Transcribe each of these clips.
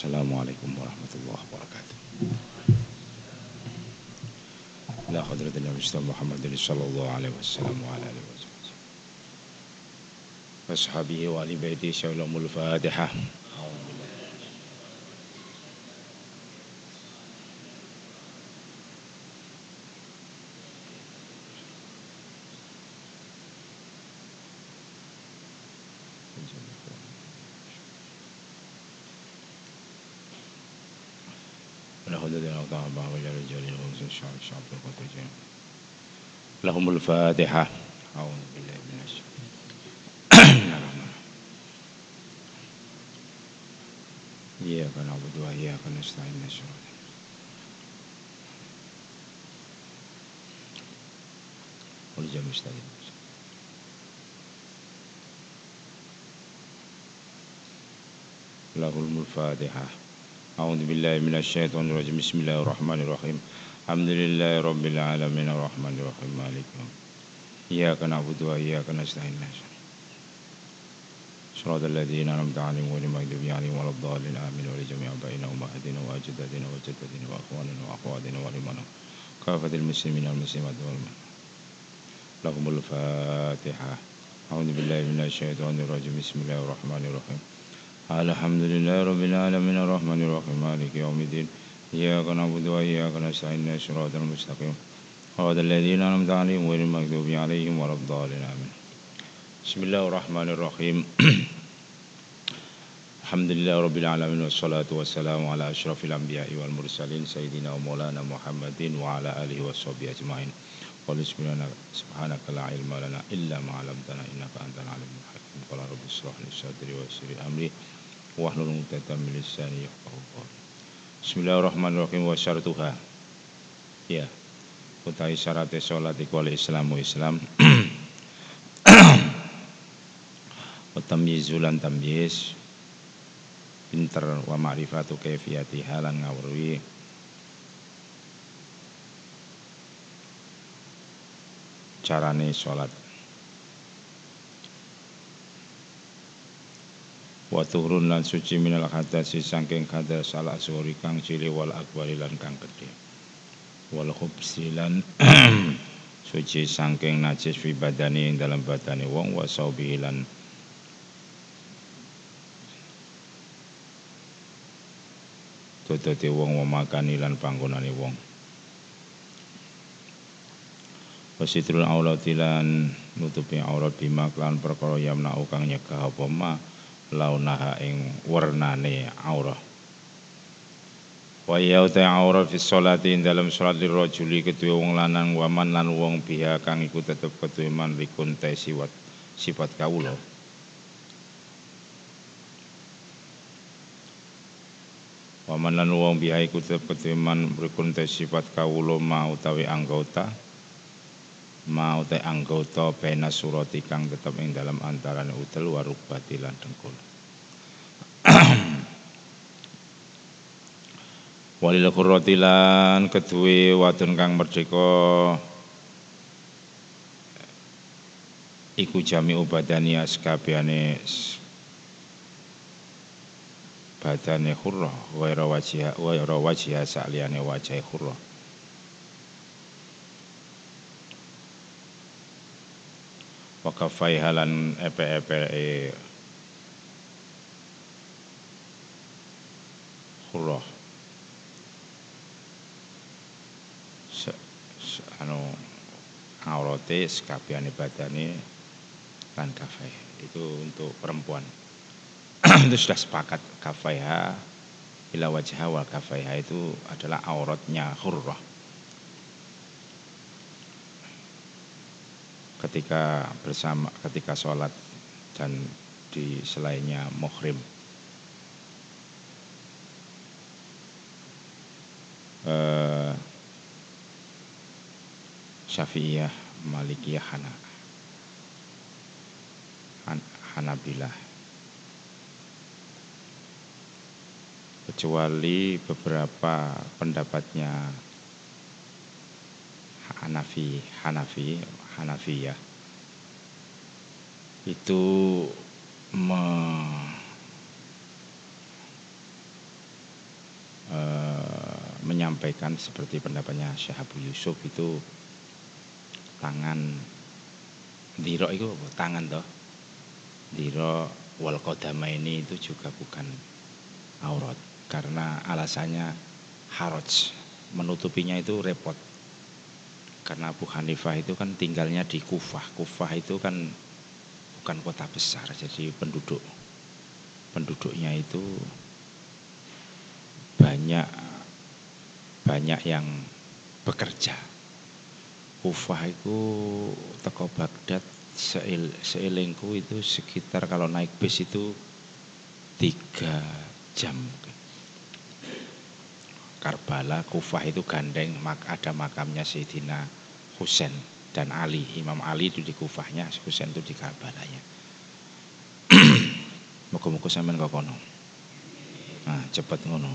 Assalamualaikum warahmatullahi wabarakatuh. إلى حضرة النبي محمد صلى الله عليه وسلم وعلى آله وصحبه وأصحابه وآل بيته شولهم الفاتحة الخطاب وجل الجليل رجال الشعر الشعب شعب القتجين لهم الفاتحة أعوذ بالله من الشيطان إياك نعبد وإياك نستعين الشرط والجمع مستعين له الفاتحة أعوذ بالله من الشيطان الرجيم. بسم الله الرحمن الرحيم. الحمد لله رب العالمين. الرحمن الرحيم. مالك يوم إياك نعبد وإياك نستعين. صراط الذين أنعمت عليهم غير المغضوب عليهم ولا الضالين. آمين. ولجميع آبائنا وأمهاتنا وأجدادنا وجداتنا وأخواننا وأخواتنا ولمن كافة المسلمين والمسلمات والمن لهم الفاتحة. أعوذ بالله من الشيطان الرجيم. بسم الله الرحمن الرحيم. الحمد لله رب العالمين الرحمن الرحيم مالك يوم الدين. إياك نعبد وإياك نستعين صراط المستقيم. صراط الذين أنعمت عليهم غير المغضوب عليهم ولا الضالين آمين. بسم الله الرحمن الرحيم. الحمد لله رب العالمين والصلاة والسلام على أشرف الأنبياء والمرسلين سيدنا ومولانا محمد وعلى آله وصحبه أجمعين. قل سبحانك لا علم لنا إلا ما علمتنا إنك أنت العليم الحكيم. قال رب اشرح لي صدري ويسر لي أمري. Wahlul 'uqdatam min lisani yafqahu qawli. Bismillahirrahmanirrahim wa syaratuha. Ya. Utawi syarat salat iku Islamu Islam. wa tamyizulan tamyiz pinter wa ma'rifatu kaifiyati halan ngawruhi carane salat wa turun lan suci minal hadasi saking hadas al asghari kang cili wal akbari lan kang gedhe. Wal khubsi lan suci saking najis fi badani ing dalam badane wong wa saubi lan tututi wong memakani lan panggonane wong. Wasitrul aurat lan nutupi aurat bima klan perkara yamna kang nyegah apa launaha ing warnane aurah. Wa ya ta aurah fi sholati dalam salat rajuli ketua wong lanang waman lan wong biha kang iku tetep ketua man likun te siwat sifat kawula. Waman lan wong biha iku tetep ketua man likun te sifat kawula mau utawi anggota mau te anggota pena surati kang tetap ing dalam antarane utel warubati lan dengkul. Walil khurrati lan kedue wadon kang merdeka. Iku jami ubadani askabehane badane khurrah waira wajah waira wajah saliyane wajah khurrah wakafai halan epe-epe hurrah se, se, anu aurate sekabiane badane lan kafai. Itu untuk perempuan. Itu sudah sepakat kafaiha ila wajah wal kafaiha. Itu adalah auratnya hurrah ketika bersama ketika sholat dan di selainnya muhrim. Eh, Syafi'iyah Malikiyah Hana Han, Hanabilah. Kecuali beberapa pendapatnya Hanafi Hanafi Hanafiyah. Itu me, menyampaikan seperti pendapatnya Syekh Abu Yusuf itu tangan diro itu tangan toh. Diro wal kodama ini itu juga bukan aurat. Karena alasannya haraj. Menutupinya itu repot karena Abu Hanifah itu kan tinggalnya di Kufah. Kufah itu kan bukan kota besar jadi penduduk penduduknya itu banyak banyak yang bekerja. Kufah itu teko Baghdad seil, seilingku itu sekitar kalau naik bis itu tiga jam Karbala, Kufah itu gandeng, mak ada makamnya Sayyidina Husain dan Ali. Imam Ali itu di Kufahnya, Husain itu di Karbalanya. Muka-muka sampean kok kono. Nah, cepet ngono.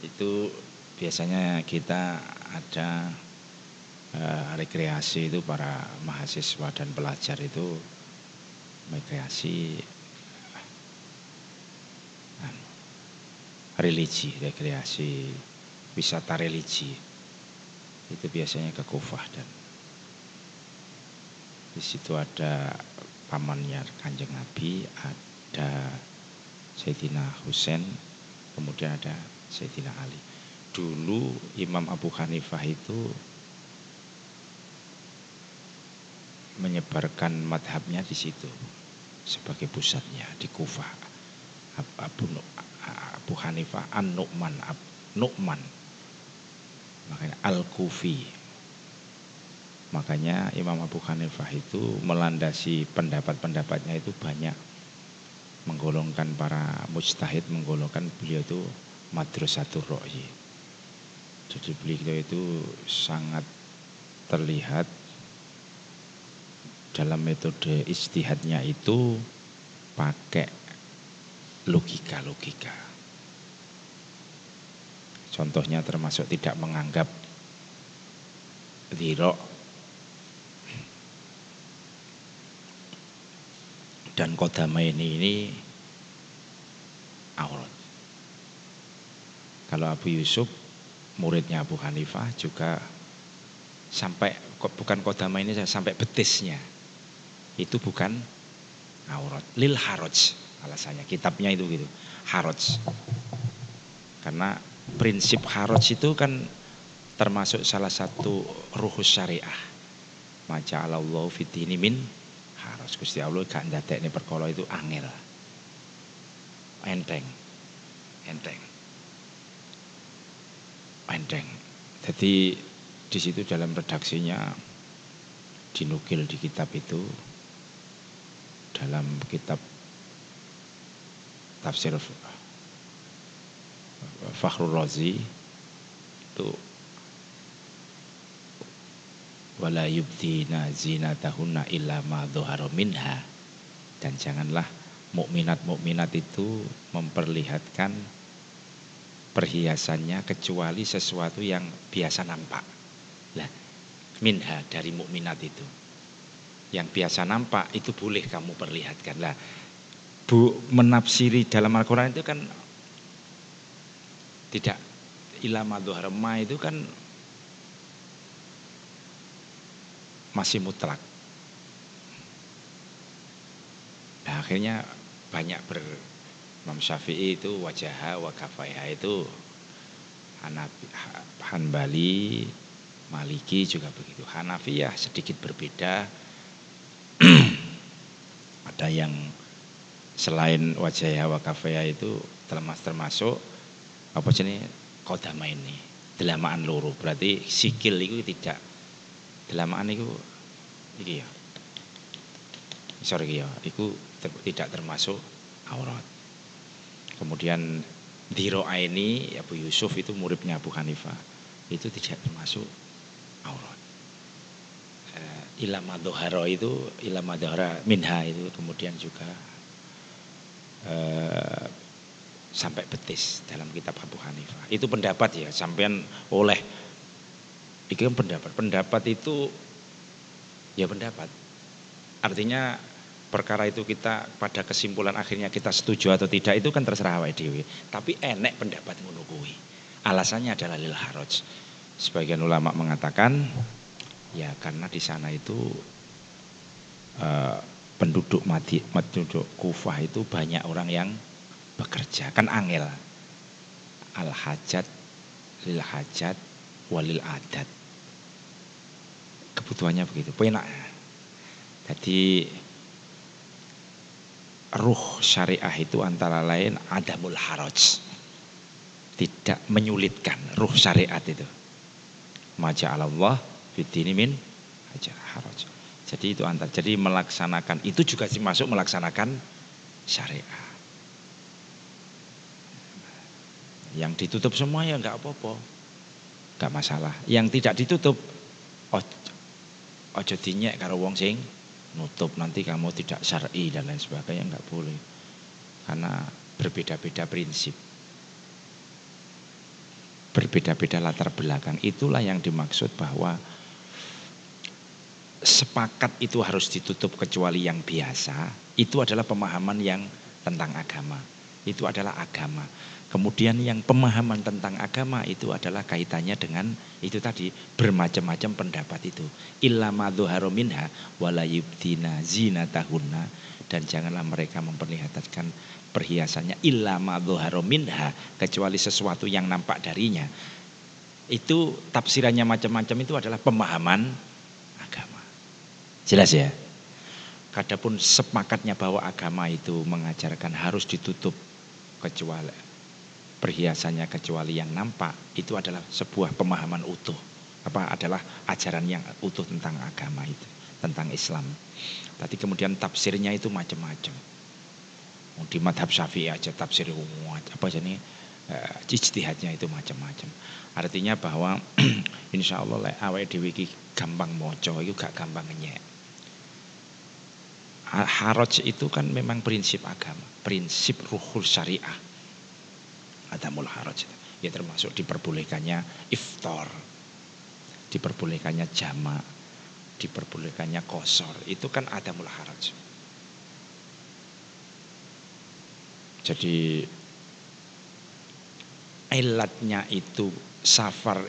Itu biasanya kita ada uh, rekreasi itu para mahasiswa dan pelajar itu rekreasi religi, rekreasi, wisata religi. Itu biasanya ke Kufah dan di situ ada pamannya Kanjeng Nabi, ada Sayyidina Husain, kemudian ada Sayyidina Ali. Dulu Imam Abu Hanifah itu menyebarkan madhabnya di situ sebagai pusatnya di Kufah. Abu Abu Hanifah An Nu'man Ab, Nu'man. Makanya Al Kufi makanya Imam Abu Hanifah itu melandasi pendapat-pendapatnya itu banyak. Menggolongkan para mujtahid menggolongkan beliau itu madrasatul ro'yi jadi beliau itu sangat terlihat dalam metode istihadnya itu pakai logika-logika Contohnya termasuk tidak menganggap ziro dan kodama ini ini aurat. Kalau Abu Yusuf muridnya Abu Hanifah juga sampai bukan kodama ini sampai betisnya. Itu bukan aurat. Lil haraj alasannya kitabnya itu gitu. Haraj. Karena prinsip haraj itu kan termasuk salah satu ruhus syariah. Maca Allah fitini min haraj. Gusti Allah gak ini perkara itu angel. Enteng. Enteng. Enteng. Jadi di situ dalam redaksinya dinukil di kitab itu dalam kitab tafsir Fakhrul Razi itu wala yubdina zinatahunna illa ma minha dan janganlah mukminat-mukminat itu memperlihatkan perhiasannya kecuali sesuatu yang biasa nampak. Lah, minha dari mukminat itu. Yang biasa nampak itu boleh kamu perlihatkan. Lah, Bu menafsiri dalam Al-Qur'an itu kan tidak ilama ma itu kan masih mutlak. Nah, akhirnya banyak ber Imam Syafi'i itu wajah wa kafaiha itu Hanafi, Hanbali, Maliki juga begitu. Hanafiyah sedikit berbeda. Ada yang selain wajah wa kafaiha itu termasuk termasuk apa jenis kodama ini delamaan loro. Berarti sikil itu tidak. Delamaan itu iki ya. Sorry ya. Itu ter, tidak termasuk aurat. Kemudian Diro ini Abu Yusuf itu muridnya Abu Hanifah. Itu tidak termasuk aurat. Uh, ilama doharo itu ilama dohara minha itu kemudian juga uh, sampai betis dalam kitab Abu Hanifah. Itu pendapat ya, sampean oleh itu pendapat. Pendapat itu ya pendapat. Artinya perkara itu kita pada kesimpulan akhirnya kita setuju atau tidak itu kan terserah awake dhewe. Tapi enek pendapat ngono kuwi. Alasannya adalah lil haraj. Sebagian ulama mengatakan ya karena di sana itu uh, penduduk mati, penduduk Kufah itu banyak orang yang bekerja. Kan angel. Al hajat lil hajat walil adat kebutuhannya begitu. Penak jadi ruh syariah itu antara lain adamul haraj. Tidak menyulitkan ruh syariat itu. Maja Allah fitini min aja haraj. Jadi itu antar. Jadi melaksanakan itu juga sih masuk melaksanakan syariah yang ditutup semua ya nggak apa-apa. Nggak masalah. Yang tidak ditutup ojo dinyek karo wong sing nutup. Nanti kamu tidak syar'i dan lain sebagainya nggak boleh. Karena berbeda-beda prinsip. Berbeda-beda latar belakang. Itulah yang dimaksud bahwa sepakat itu harus ditutup kecuali yang biasa itu adalah pemahaman yang tentang agama. Itu adalah agama Kemudian yang pemahaman tentang agama itu adalah kaitannya dengan itu tadi bermacam-macam pendapat itu. Illa madzuharu minha wala yubdina zinatahunna dan janganlah mereka memperlihatkan perhiasannya illa madzuharu minha kecuali sesuatu yang nampak darinya. Itu tafsirannya macam-macam itu adalah pemahaman agama. Jelas ya? Kadapun sepakatnya bahwa agama itu mengajarkan harus ditutup kecuali perhiasannya kecuali yang nampak itu adalah sebuah pemahaman utuh. Apa adalah ajaran yang utuh tentang agama itu tentang Islam. Tapi kemudian tafsirnya itu macam-macam. Di madhab syafi'i aja tafsir umum apa jadi uh, ijtihadnya itu macam-macam. Artinya bahwa insya Allah awal dewi gampang moco itu gak gampang nyek. Haraj itu kan memang prinsip agama prinsip ruhul syariah adamul haraj ya termasuk diperbolehkannya iftar. Diperbolehkannya jama diperbolehkannya kosor. Itu kan adamul haraj. Jadi ilatnya itu safar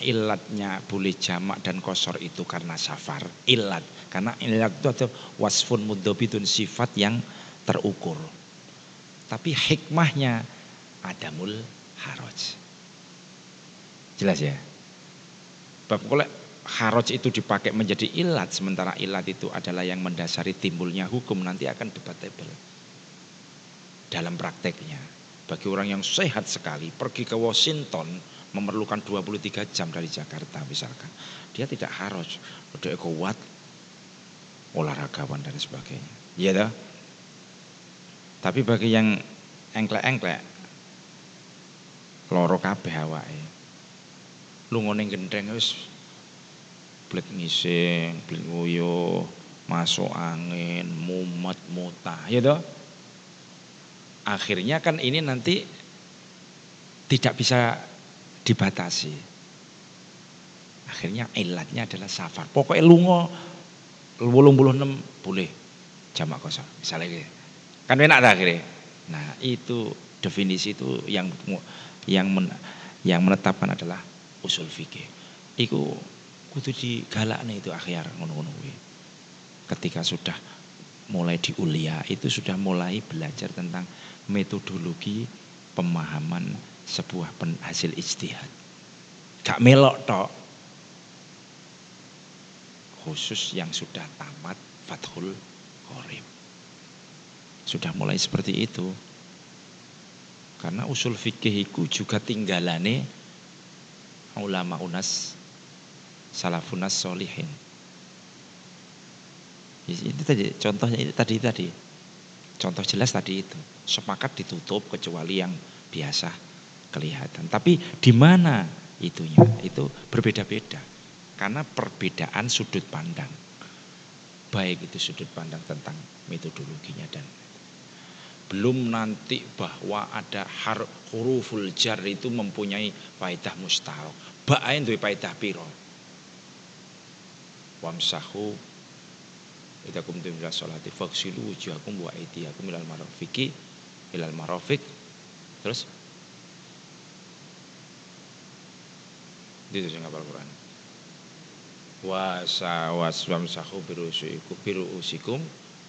ilatnya boleh jamak dan kosor itu karena safar. Ilat. Karena ilat itu ada wasfun mudobitun sifat yang terukur. Tapi hikmahnya adamul haraj. Jelas ya? Bab kalau haraj itu dipakai menjadi ilat, sementara ilat itu adalah yang mendasari timbulnya hukum, nanti akan debatable. Dalam prakteknya, bagi orang yang sehat sekali, pergi ke Washington, memerlukan 23 jam dari Jakarta misalkan. Dia tidak harus, udah kuat, olahragawan dan sebagainya. Iya dah. Tapi bagi yang engklek-engklek, loro kabeh awake. Lungone gendeng wis blet ngising, blet nguyuh, masuk angin, mumet, mutah, ya toh? Akhirnya kan ini nanti tidak bisa dibatasi. Akhirnya ilatnya adalah safar. Pokoknya lungo wolung puluh enam boleh jamak kosong. Misalnya gitu. Kan enak dah akhirnya. Nah itu definisi itu yang yang men, yang menetapkan adalah usul fikih. Iku kudu digalakne itu akhir ngono-ngono Ketika sudah mulai di ulia itu sudah mulai belajar tentang metodologi pemahaman sebuah hasil ijtihad. Gak melok tok. Khusus yang sudah tamat Fathul Qorib. Sudah mulai seperti itu. Karena usul fikih itu juga tinggalane ulama unas salafunas solihin. Ini tadi contohnya itu tadi tadi. Contoh jelas tadi itu. Sepakat ditutup kecuali yang biasa kelihatan. Tapi di mana itunya? Itu berbeda-beda. Karena perbedaan sudut pandang. Baik itu sudut pandang tentang metodologinya dan belum nanti bahwa ada har, huruful jar itu mempunyai faidah mustahil. Ba'ain duwe faidah piro. Wamsahu Idza kumtum ila sholati faghsilu wujuhakum wa aydiyakum ilal marafiqi ilal marafiq. Terus Itu sing ngapal Quran. Wasa waswamsahu birusikum birusikum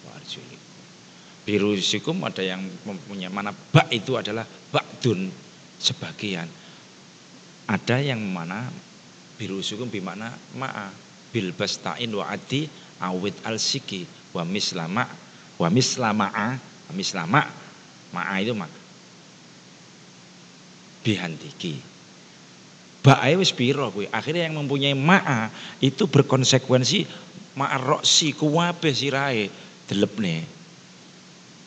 wa arjulikum. Birusikum ada yang mempunyai mana bak itu adalah ba'dun sebagian. Ada yang mana birusikum bimana ma'a bil bastain wa adi awit al siki wa mislama wa mislama'a mislama ma'a itu mak bihantiki Bae wis piro kuwi. Akhirnya yang mempunyai ma'a itu berkonsekuensi ma'roksi kuwabe sirahe delepne.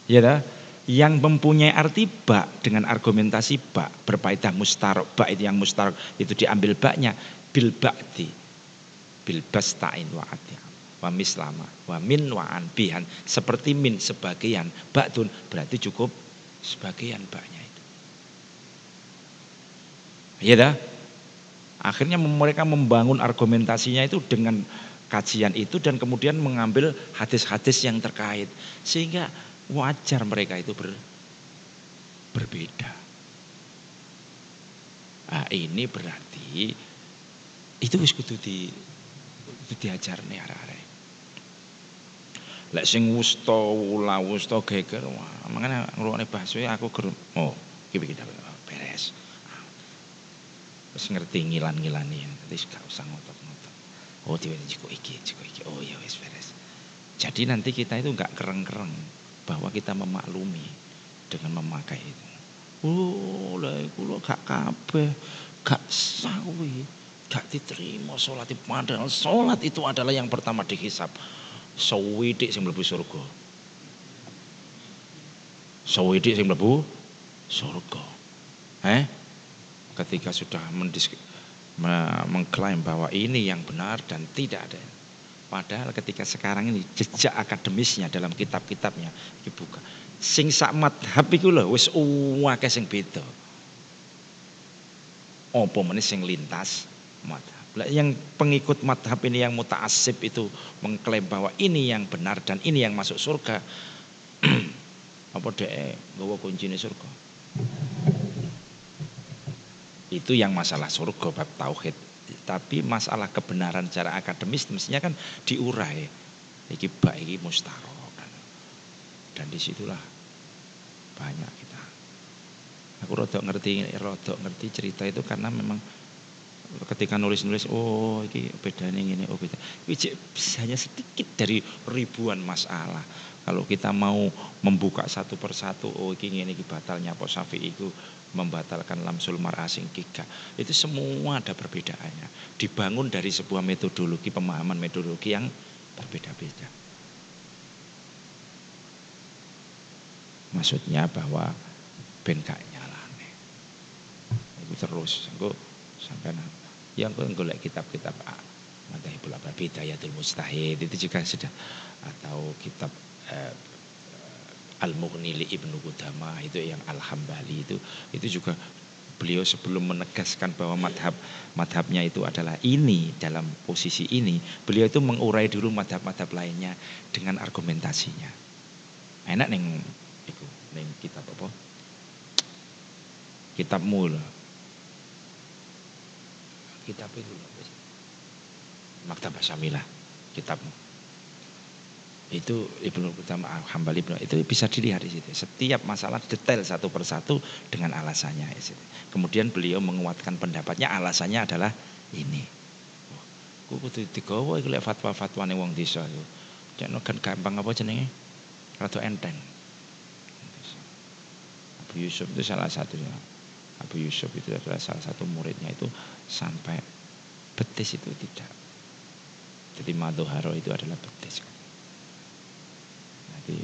Ya dah? Yang mempunyai arti bak dengan argumentasi bak berpaidah mustarok bak itu yang mustarok itu diambil baknya bil ba'di bil bastain wa wa mislama wa min wa an bihan seperti min sebagian ba'dun berarti cukup sebagian baknya itu. Ya dah? Akhirnya mereka membangun argumentasinya itu dengan kajian itu dan kemudian mengambil hadis-hadis yang terkait sehingga wajar mereka itu ber, berbeda. Nah, ini berarti itu wis kudu di itu diajar nih arek-arek. Lek sing wusta wula wusta geger wah mangane bahasa aku ger oh iki kita beres. Terus ngerti ngilan-ngilani. Jadi gak usah ngotot-ngotot. Oh diwe jiko iki, jiko iki. Oh ya wis beres. Jadi nanti kita itu nggak kereng-kereng bahwa kita memaklumi dengan memakai itu. Oh, lah iku lo gak kabeh, gak sawi, gak diterima sholat padahal sholat itu adalah yang pertama dihisap. Sawidik sing mlebu surga. Sawidik sing mlebu surga. Eh? ketika sudah mengklaim bahwa ini yang benar dan tidak ada. Padahal ketika sekarang ini jejak akademisnya dalam kitab-kitabnya dibuka. Sing sak madhab iku lho wis akeh sing beda. Apa meneh sing lintas madhab. Yang pengikut madhab ini yang muta'asib itu mengklaim bahwa ini yang benar dan ini yang masuk surga. apa deh gawa kuncine surga? Itu yang masalah surga bab tauhid. Tapi masalah kebenaran secara akademis mestinya kan diurai. Iki baik iki mustarok kan. Dan di situlah banyak kita. Aku rodok ngerti rodok ngerti cerita itu karena memang ketika nulis-nulis oh ini beda nih ini oh beda ini hanya sedikit dari ribuan masalah kalau kita mau membuka satu persatu oh ini ini batalnya apa safi itu membatalkan lamsul marasing kika. Itu semua ada perbedaannya. Dibangun dari sebuah metodologi, pemahaman metodologi yang berbeda-beda. Maksudnya bahwa ben gak nyalane. Itu terus, aku sampai yang aku golek kitab-kitab Madhahibul Abad Bidayatul Mustahid itu juga sudah atau kitab eh, Al-Mughni Ibnu Qudama itu yang Al-Hambali itu. Itu juga beliau sebelum menegaskan bahwa madhab madhabnya itu adalah ini dalam posisi ini beliau itu mengurai dulu madhab-madhab lainnya dengan argumentasinya. Enak neng itu neng kitab apa? Kitab mul. Kitab itu maktabah samilah kitabmu itu Ibnu Qudamah Hambali Ibnu itu bisa dilihat di situ. Setiap masalah detail satu persatu dengan alasannya. Kemudian beliau menguatkan pendapatnya alasannya adalah ini. Ku kudu digawa iku lek fatwa-fatwane wong desa iku. Jangan kan gampang apa jenenge? Rada enteng. Abu Yusuf itu salah satunya. Abu Yusuf itu adalah salah satu muridnya itu sampai betis itu tidak. Jadi madoharo itu adalah betis. Jadi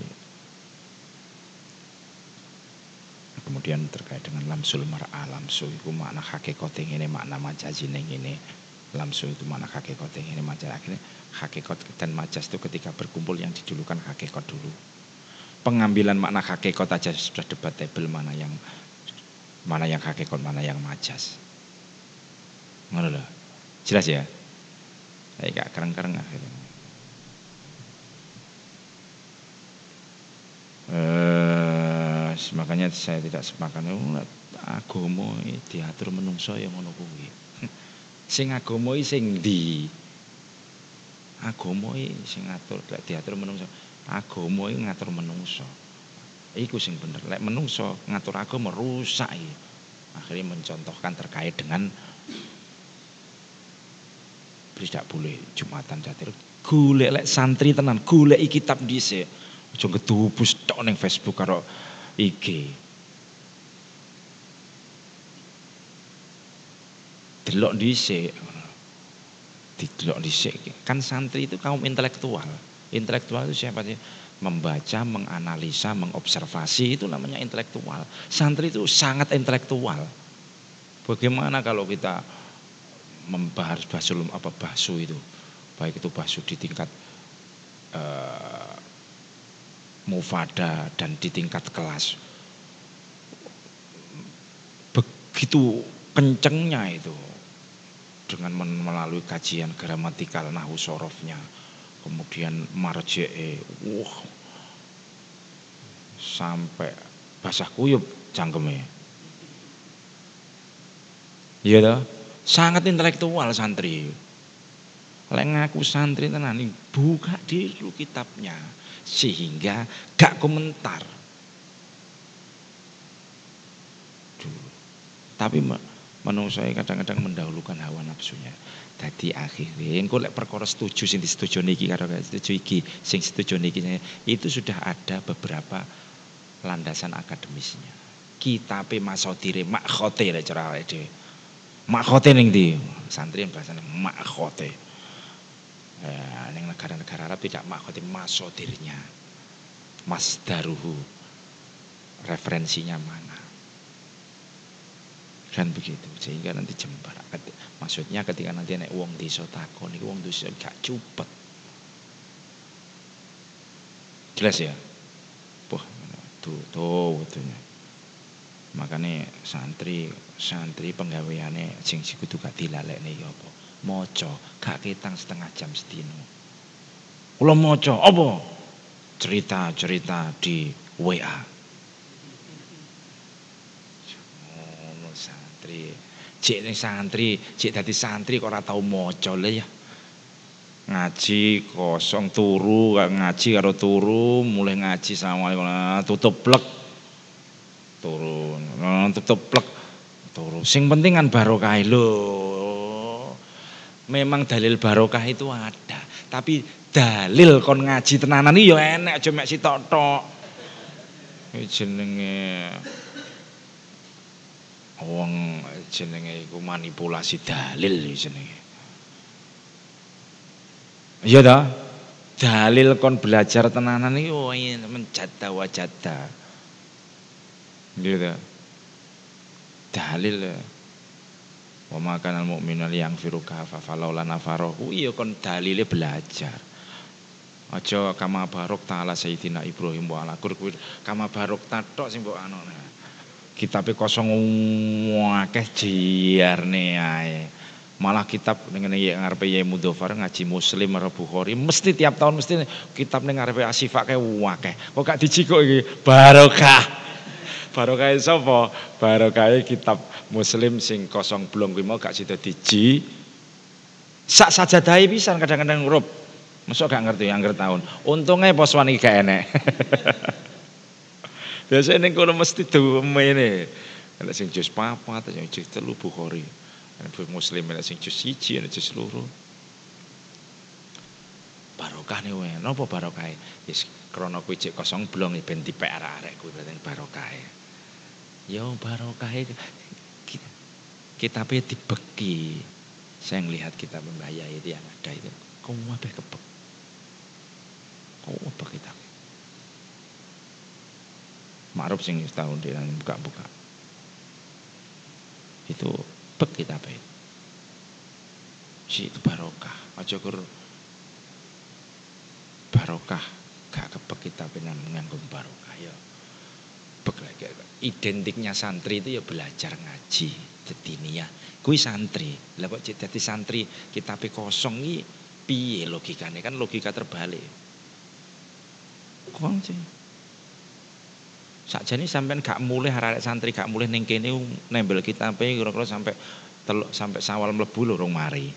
kemudian terkait dengan lamsul mar'a lamsu itu makna hakikat ini makna majaz ini. Lamsu itu makna hakikat ini majaz. Akhirnya hakikat dan majaz itu ketika berkumpul yang didulukan hakikat dulu. Pengambilan makna hakikat aja sudah debatable mana yang mana yang hakikat mana yang majaz. Ngono jelas ya? Saya gak kereng-kereng akhirnya Eh, makanya saya tidak sepakat agama diatur menungso yang ngono kuwi. Sing agama sing ndi? Agama sing ngatur lek diatur menungso. Agama ngatur menungso. Iku sing bener. Lek menungso ngatur agama rusak iki. Akhirnya mencontohkan terkait dengan tidak boleh Jumatan catir. Golek lek santri tenan, golek kitab dhisik. Aja gedubus tok ning Facebook karo IG. Delok dhisik. Didelok dhisik. Kan santri itu kaum intelektual. Intelektual itu siapa sih? Membaca, menganalisa, mengobservasi itu namanya intelektual. Santri itu sangat intelektual. Bagaimana kalau kita membahas bahasa apa bahsu itu, baik itu bahsu di tingkat uh, mufada dan di tingkat kelas. Begitu kencengnya itu dengan melalui kajian gramatikal nahu sorofnya kemudian marje'e wah sampai basah kuyup cangkeme iya toh? Sangat intelektual santri. Lek ngaku santri tenan buka dulu kitabnya sehingga gak komentar Duh. tapi saya kadang-kadang mendahulukan hawa nafsunya Tadi akhirnya engko lek perkara setuju sing disetuju niki karo setuju iki sing setuju niki itu sudah ada beberapa landasan akademisnya. Kitabe Masodire Makhote lek cara dhewe. Makhote ning ndi? Santri bahasane Makhote. Ya, ning negara-negara Arab tidak makhote masodirnya. Masdaruhu. Referensinya mana? kan begitu sehingga nanti jembar maksudnya ketika nanti naik uang desa takon uang desa gak cupet jelas ya wah tuh tuh waktunya makanya santri santri penggaweane sing sikutu gak nih apa moco gak ketang setengah jam setino kalau moco apa cerita cerita di WA santri. Cik ning santri, cik dadi santri kok ora tau maca ya. Ngaji kosong turu, ngaji karo turu, mulai ngaji assalamualaikum tutup plek. Turun, tutup plek. Turu. Sing penting kan barokah lho. Memang dalil barokah itu ada, tapi dalil kon ngaji tenanan iki ya enek aja mek sitok-tok. Jenenge wong jenenge iku manipulasi dalil jenenge. Iya ta? Dalil kon belajar tenanan iki oh, menjada wajada. Gitu. Dalil wa makan al mu'minu yang firu kafa falaula nafarohu iya kon dalile belajar. Aja kama barok ta'ala Sayyidina Ibrahim wa ala kama barok tatok sing mbok anu. Kitabe kosong akeh jiarne ae. Malah kitab dengan yang ngarepe Yai Mudofar ngaji Muslim atau Bukhari mesti tiap tahun mesti kitab ning ngarepe Asifak kayak wakeh. Kok gak dicikuk iki barokah. Barokah sapa? Barokah kitab Muslim sing kosong belum kuwi mau gak sida diji. Sak sajadahe pisan kadang-kadang ngurup. Masuk gak ngerti angger tahun. Untungnya pos wani gak enek. Biasanya ning kono mesti ini. Ada sing jus papa, ada sing jus telu Bukhari. Ada muslim ada sing jus siji, ada jus loro. Barokah nih wae. Napa barokah? Yes, krana kuwi cek kosong blong ben dipek arek-arek kuwi berarti barokah. Yo barokah kita dibeki. Saya melihat kita membayar itu yang ada itu. Kau apa kebek? Kau apa kita? Ma'ruf sing tahun dia buka-buka. Itu bek kita baik. Si itu barokah. Aja kur barokah gak kebek kita benar menganggung barokah ya. Identiknya santri itu ya belajar ngaji. Jadi ya. Kui santri. Lah kok jadi santri kita kosong ini piye logikanya kan logika terbalik. Kong sih. Sakjane sampean gak mulih arek santri gak mulih ning kene nembel kitabe kira-kira sampai teluk sampai sawal mlebu lho urung mari.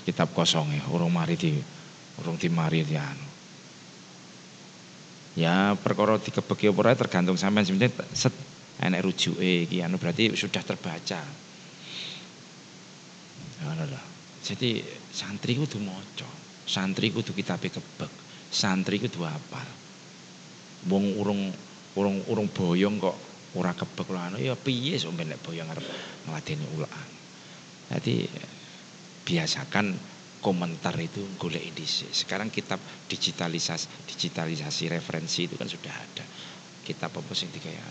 Kitab kosong ya, urung mari di urung dimari di anu. Ya perkara dikebeki apa tergantung sampean sebenarnya set enek rujuke iki anu berarti sudah terbaca. Ngono lho. Jadi santri kudu maca, santri kudu kitabe kebek, santri kudu hafal. Wong urung urung urung boyong kok ora kebek lho anu ya piye nek boyong arep ngladeni ulaan. Jadi biasakan komentar itu golek dhisik. Sekarang kitab digitalisasi digitalisasi referensi itu kan sudah ada. Kitab apa sing dikaya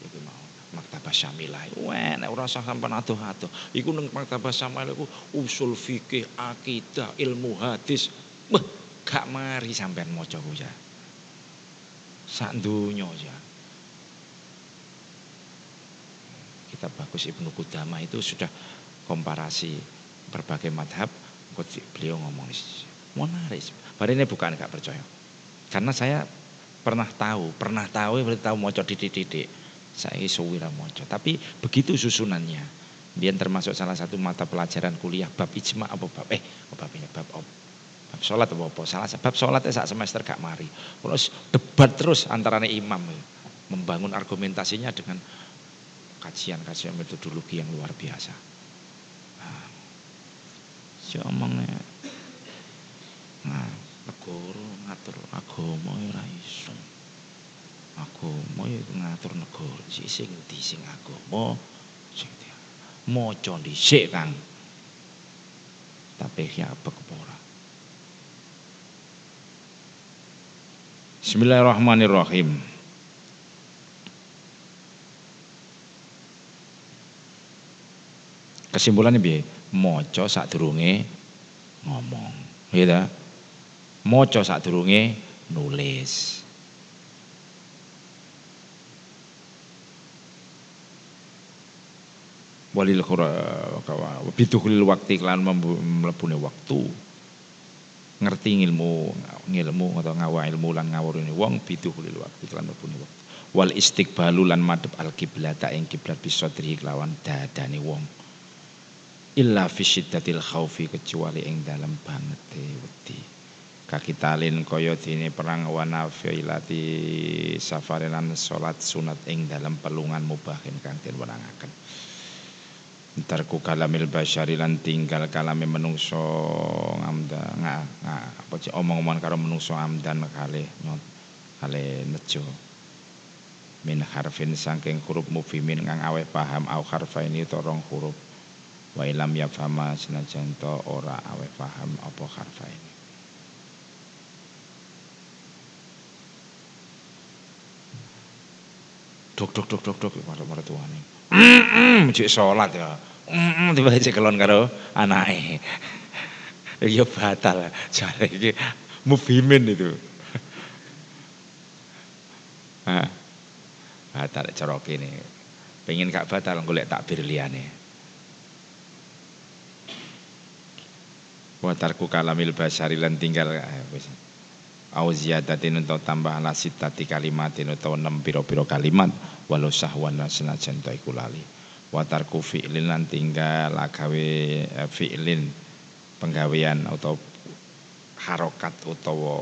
iku mau maktabah syamilah. Wah, nek ora usah sampean atuh-atuh. Iku ning maktabah syamilah iku usul fikih, akidah, ilmu hadis. Wah, gak mari sampean maca ku ya. Sak donya ya. Kitab bagus Ibnu Qudamah itu sudah komparasi berbagai madhab beliau ngomong menarik. Padahal ini bukan gak percaya. Karena saya pernah tahu, pernah tahu, berarti tahu mau didik-didik. Saya suwi moco. Tapi begitu susunannya. Dia termasuk salah satu mata pelajaran kuliah bab ijma apa bab eh bab ini bab op, bab sholat apa apa salah bab sholat saat semester gak mari terus debat terus antara imam membangun argumentasinya dengan kajian-kajian metodologi yang luar biasa si omongnya nah. Negara ngatur agama ora iso. Agama ya ngatur negara. Sing ndi sing agama sing maca dhisik Kang tapi ya apa kepora Bismillahirrahmanirrahim Kesimpulannya biar maca sadurunge ngomong. Ya ta? Maca sadurunge nulis. Walil kawa bidukhulil waktu kelan mlebune waktu. Ngerti ilmu ngilmu atau ngawa ilmu lan ngawurune wong bidukhulil waktu kelan mlebune waktu. Wal istiqbalu lan madhep al kiblata ing kiblat bisodri kelawan dadane wong illa fi syiddatil khaufi kecuali ing dalam banget wedi. Kakitalin kaya dene perang wa nafilati safarilan salat sunat ing dalam pelungan mubahin kang den wenangaken Tarku kalamil basyari lan tinggal kalame menungso ngamda nga, nga apa cek omong-omongan karo menungso amdan kali nyot kali nejo. Min harfin saking huruf mufimin ngang aweh paham au harfa ini torong huruf wa ilam fama senajan to ora awe paham apa harfa ini. Dok dok dok dok dok marah marah tuane cek sholat ya. Tiba tiba kelon karo anake. Ya batal. Jare iki mufimin itu. Batal cara kene pengen gak batal golek takbir liyane wa tarku kalamil basari lan tinggal eh, wis. Au ziyadatin tambah ala sitati kalimatin atau enam piro-piro kalimat walau sahwan senajan ta iku lali. Wa tarku fi'lin lan tinggal agawe eh, fi'lin penggawean atau harokat utawa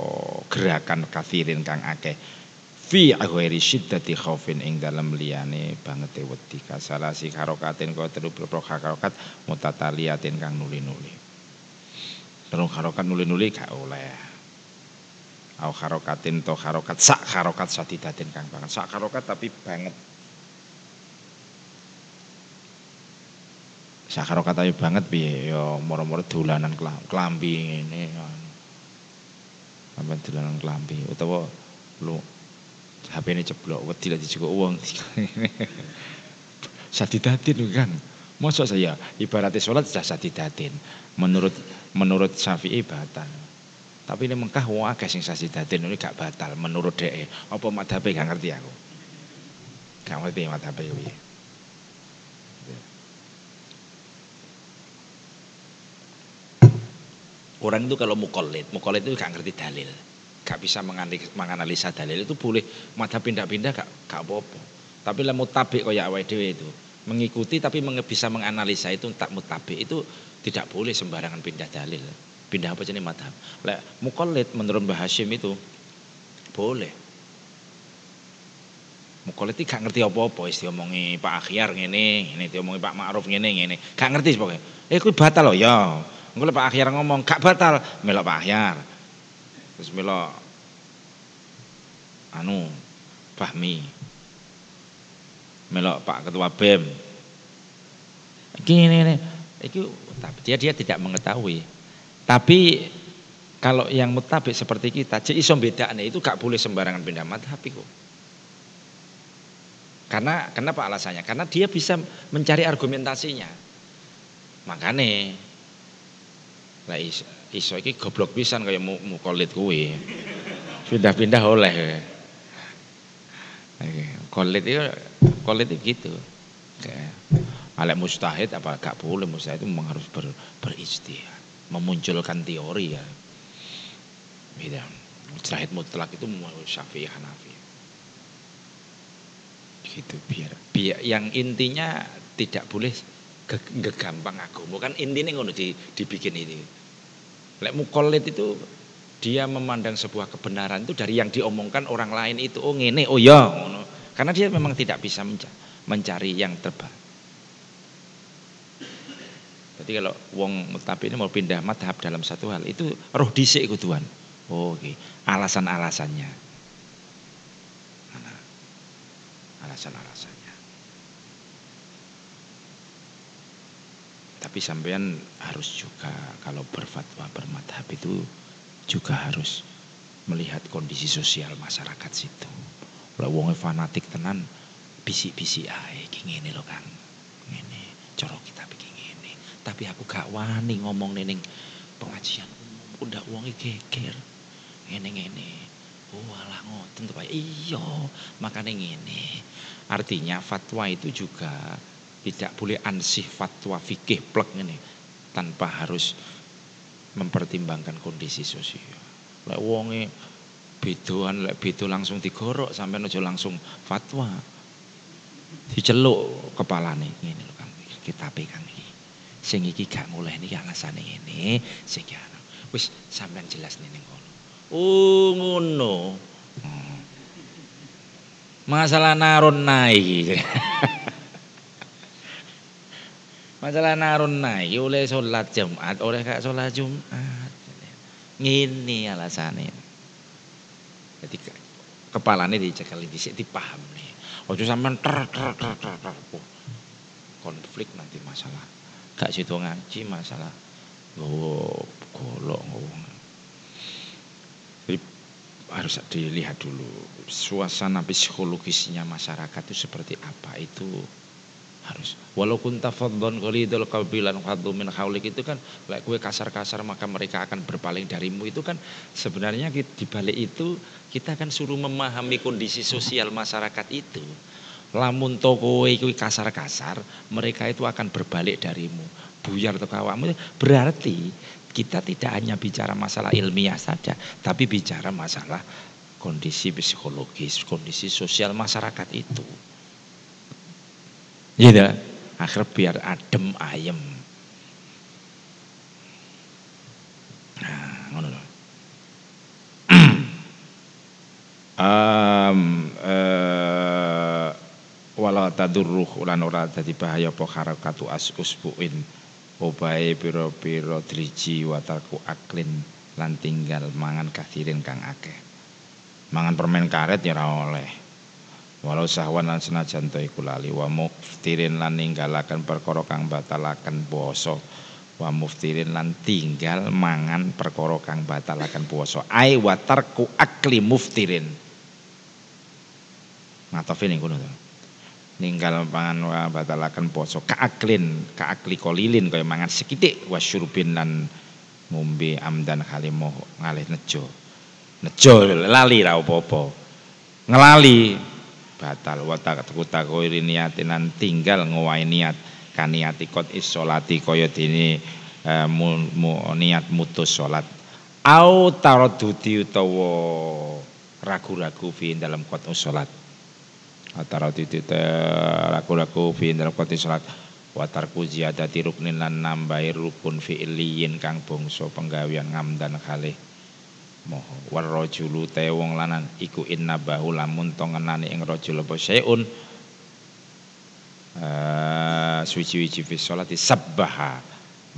gerakan kathirin kang akeh. Fi aghwairi syiddati khaufin ing dalam liyane banget wedi. Kasalasi harokatin kau telu harokat mutataliatin kang nuli-nuli Terus harokat nuli-nuli gak oleh. Au harokatin to harokat sak harokat sadidatin kang banget. Sak harokat tapi banget. Sak harokat ayo banget piye yo moro-moro dolanan klambi ngene. Sampai dolanan klambi utawa lu HP ini ceblok wedi lagi cukup uang sadidatin kan Masa saya ibaratnya sholat sudah sadidatin menurut menurut Syafi'i batal. Tapi ini Mekah wong akeh sing sasi ini gak batal menurut dhek. Apa madhabe gak ngerti aku. Gak ngerti madhabe piye. Orang itu kalau mukolit, mukolit itu gak ngerti dalil. Gak bisa menganalisa dalil itu boleh madhab pindah-pindah gak, gak apa-apa. Tapi lah mutabik kaya awal dewe itu. mengikuti tapi bisa menganalisa itu tak mutabi itu tidak boleh sembarangan pindah dalil. Pindah apa jenis madhab. Lek mukallid menurut Mbah itu boleh. Mukallid gak ngerti apa-apa wis diomongi Pak Akhyar ngene, ngene diomongi Pak Ma'ruf ngene ngene. Gak ngerti pokoknya. Eh kuwi batal loh ya. Engko Pak Akhyar ngomong gak batal, melok Pak Akhyar. Terus melok anu Fahmi. Melok Pak Ketua BEM. Gini nih, itu tapi dia dia tidak mengetahui. Tapi kalau yang mutabik seperti kita, jadi iso itu gak boleh sembarangan pindah madhab itu. Karena kenapa alasannya? Karena dia bisa mencari argumentasinya. Makanya lah iso, iso iki goblok pisan kayak mu, mukolit kuwi. Pindah-pindah oleh. Kolit itu kolit itu gitu. Alek mustahid apa gak boleh mustahid itu memang harus ber, beristihad, memunculkan teori ya. Beda. Mustahid mutlak itu Syafi'i Hanafi. Gitu biar, biar yang intinya tidak boleh gegampang agama kan intinya ngono di, dibikin ini. Lek mukolit itu dia memandang sebuah kebenaran itu dari yang diomongkan orang lain itu oh ngene oh ya. Karena dia memang tidak bisa mencari yang terbaik. Jadi kalau wong tapi ini mau pindah madhab dalam satu hal itu roh disik kuduan. Oh, Oke, okay. alasan-alasannya. Alasan-alasannya. Tapi sampean harus juga kalau berfatwa bermadhab itu juga harus melihat kondisi sosial masyarakat situ. Kalau wong fanatik tenan bisik-bisik ae ngene lho Kang. Ngene, cara kita bikin tapi aku gak wani ngomong neneng pengajian. Umum udah uangnya geger. Ngene ngene oh ngoten tuh pak. Iya makanya ngene. Artinya fatwa itu juga tidak boleh ansih fatwa fikih plek ngene tanpa harus mempertimbangkan kondisi sosial. Lek wonge bedoan lek bedo langsung digorok sampai aja langsung fatwa. Diceluk kepalane. Ngene lho Kang. Kita pegang sing iki gak mulai ini alasane ini sing anu. Wis sampean jelas ning kono. Oh ngono. Hmm. masalah narun naik masalah narun naik oleh sholat Jumat oleh kak sholat Jumat. Ngini alasannya jadi kepalanya dicekal dhisik dipaham nih ojo sampean ter ter ter ter, ter. konflik nanti masalah gak situ ngaji masalah. Oh golok ngomong. Jadi harus dilihat dulu suasana psikologisnya masyarakat itu seperti apa itu harus. Walaupun tafadzon qalidul qabilan fadlu min haulik itu kan like kue kasar-kasar maka mereka akan berpaling darimu. Itu kan sebenarnya di balik itu kita kan suruh memahami kondisi sosial masyarakat itu lamun toko itu kasar-kasar, mereka itu akan berbalik darimu. Buyar atau kawamu berarti kita tidak hanya bicara masalah ilmiah saja, tapi bicara masalah kondisi psikologis, kondisi sosial masyarakat itu. Iya, akhir biar adem ayem. Nah, ngono um, wala tadurruh ulan ora dadi bahaya apa harakatu as usbuin. Obae pira-pira driji wataku aklin lan tinggal mangan kathirin kang akeh. Mangan permen karet ya ora oleh. Walau sahwan lan senajan to iku lali. Wa muftirin lan ninggalaken perkara kang batalaken puasa. Wa muftirin lan tinggal mangan perkara kang batalaken puasa. Ai watarku akli muftirin. Ngatofin ing kono to ninggal pangan wa batalaken poso. Kaaklin kaakli kolilin kaya mangan sekitik wasyurbin lan ngombe amdan kalimo ngalih nejo. Nejo lali ra apa-apa. Ngelali batal. Wa takutakoiri niatinan tinggal ngowahi niat. Kaniati kot isolati kaya dene uh, mu, mu, niat mutus salat au taradudi utawa ragu-ragu fi dalam kot salat Atara titik laku-laku fi dalam koti salat watarku ziyadati ruknin lan nambahi rukun fi'liyin kang bangsa penggawean ngamdan kalih. Moho. Warrajulu te wong lanang. Iku inna bahu lamun to ngenani ing rajul apa syai'un. Uh, suci-wici fi sholati sabbaha.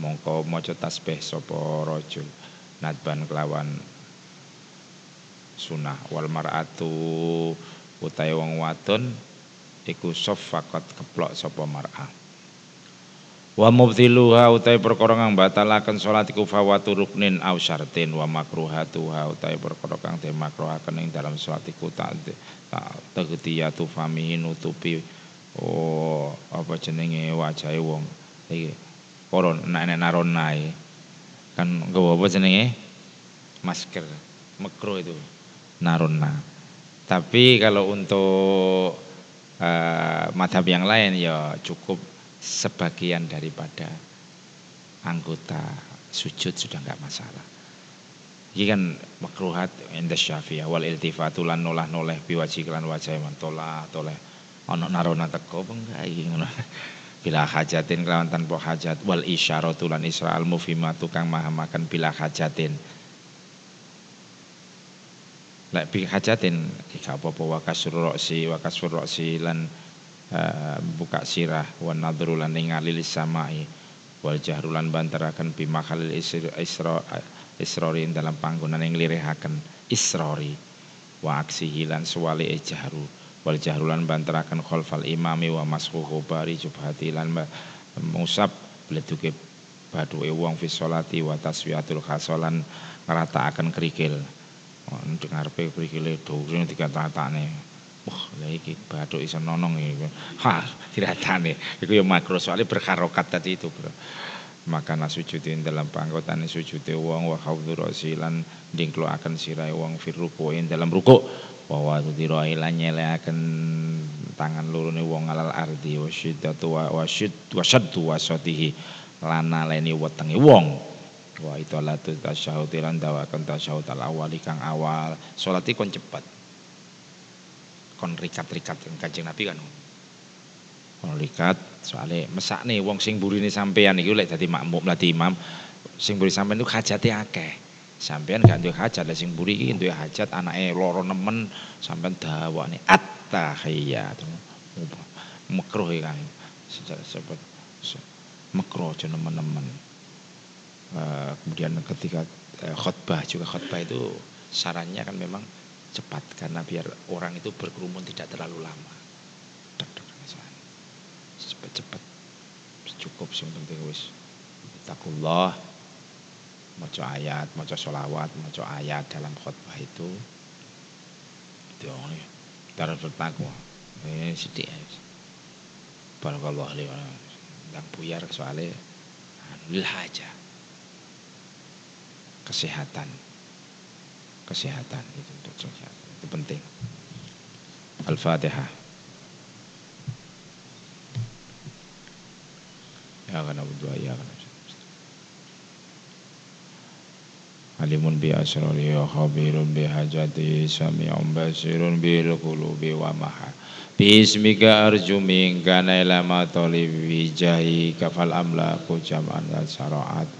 Mongko maca tasbih sapa rajul nadban kelawan sunah wal mar'atu utahe wong wadon iku safaqat keplok sapa mar'ah. Wa mubtiluha utai perkara kang batalaken salat iku fawatu ruknin aw syartin wa makruhatuha utai perkara kang dimakruhaken ing dalam salat iku tak tegdiyatu famihi nutupi oh apa jenenge wajahe wong. Iki koron nek naronae kan nggawa apa jenenge? Masker makro itu narona tapi kalau untuk uh, madhab yang lain ya cukup sebagian daripada anggota sujud sudah enggak masalah. Ini kan makruhat inda syafi'ah wal iltifatu lan nolah noleh biwaji kelan wajah man tolah toleh ono narona teko enggak ngono. Bila hajatin kelawan tanpa hajat wal isyaratu lan isra al maha makan bila hajatin. Lek bi hajatin ika apa-apa wa kasur roksi wa kasur roksi lan Eh, buka sirah wa nadru lan ningali samai wal jahrulan bantaraken bi makhalil isra isrori dalam panggonan yang lirihaken isrori wa aksihi lan suwali jahru wal jahrulan bantaraken khalfal imami wa mashuhu bari jubhati lan musab bleduke baduke wong fi sholati wa taswiyatul khasolan ngerataaken kerikil dengar pe kerikile do dikata-katane Wah, lha iki bathuk iso nonong iki. Ha, diratane. Iku ya makro soalnya berkarokat tadi itu, Bro. Maka nasujudin dalam panggotan sujude wong wa haudhu rasilan akan sirai wong fir rukuin dalam ruku wa wadira lan nyeleaken tangan lurune wong alal ardi wa syiddatu wa wasyid wa syaddu wasatihi lan naleni wetenge wong wa itu tasyahud lan dawakan tasyahud al awali kang awal salat kon cepet kon rikat-rikat Kanjeng Nabi kan. Kon rikat soalnya mesak nih wong sing burine sampean iki lek dadi makmum dadi imam sing buri sampean itu hajate akeh. Sampean gak duwe hajat lah sing buri iki duwe hajat anake loro nemen sampean dawane at-tahiyat. Makruh kan. Secara sebut makruh aja nemen-nemen. Uh, kemudian ketika uh, khutbah juga khutbah itu sarannya kan memang cepat karena biar orang itu berkerumun tidak terlalu lama. Cepat-cepat cukup sih penting wis. Takullah maca ayat, maca sholawat, maca ayat dalam khutbah itu. Nih. Kita bertakwa. Ini sedih ya. Barakallahu alaihi Dan buyar soalnya lil aja kesehatan. Kesehatan itu untuk kesehatan itu penting. Al-Fatihah. Ya kana berdoa ya kana Alimun bi asrari wa khabirun bi hajati sami'un basirun bil qulubi wa maha. Bismika arju minka naila ma jahi kafal amlaku jam'an al syara'at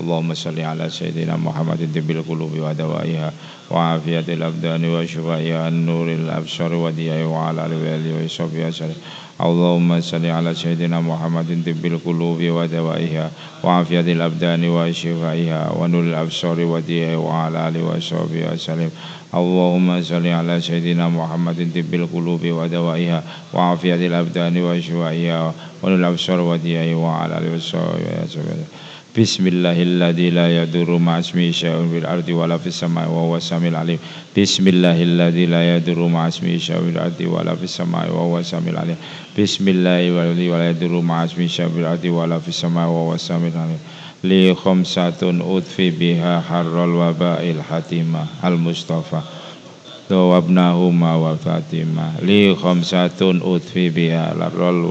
اللهم صل على سيدنا محمد طب القلوب ودوائها وعافية الأبدان وشفائها النور الأبصر وديائه وعلى آله وصحبه وسلم. اللهم صل على سيدنا محمد طب القلوب ودوائها وعافية الأبدان وشفائها ونور الأبصار وديائه وعلى آله وصحبه وسلم. اللهم صل على سيدنا محمد طب القلوب ودوائها وعافية الأبدان وشفائها ونور الأبصار وديائه وعلى آله وصحبه وسلم. بسم الله الذي لا يضر مع اسمه شيء في الأرض ولا في السماء وهو السميع العليم بسم الله الذي لا يضر مع اسمه شيء في الأرض ولا في السماء وهو السميع العليم بسم الله الذي لا يضر مع اسمه شيء في الأرض ولا في السماء وهو السميع العليم li khamsatun udfi biha harral wabail hatimah al mustafa. Wabnahuma wa fatimah. Li khamsatun udfi biha harral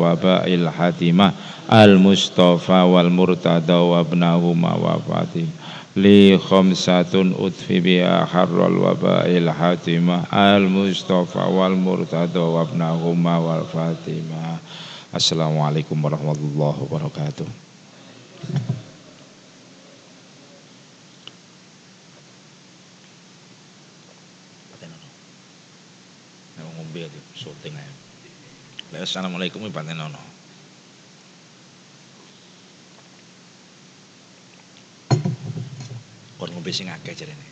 wabail hatimah al mustafa wal murtada wabnahuma wa fatimah li khamsatun utfi biha harral wabail hatimah al mustafa wal murtada wa ibnahuma wal fatimah Assalamualaikum warahmatullahi wabarakatuh Assalamualaikum warahmatullahi wabarakatuh kon ngombe sing akeh jarene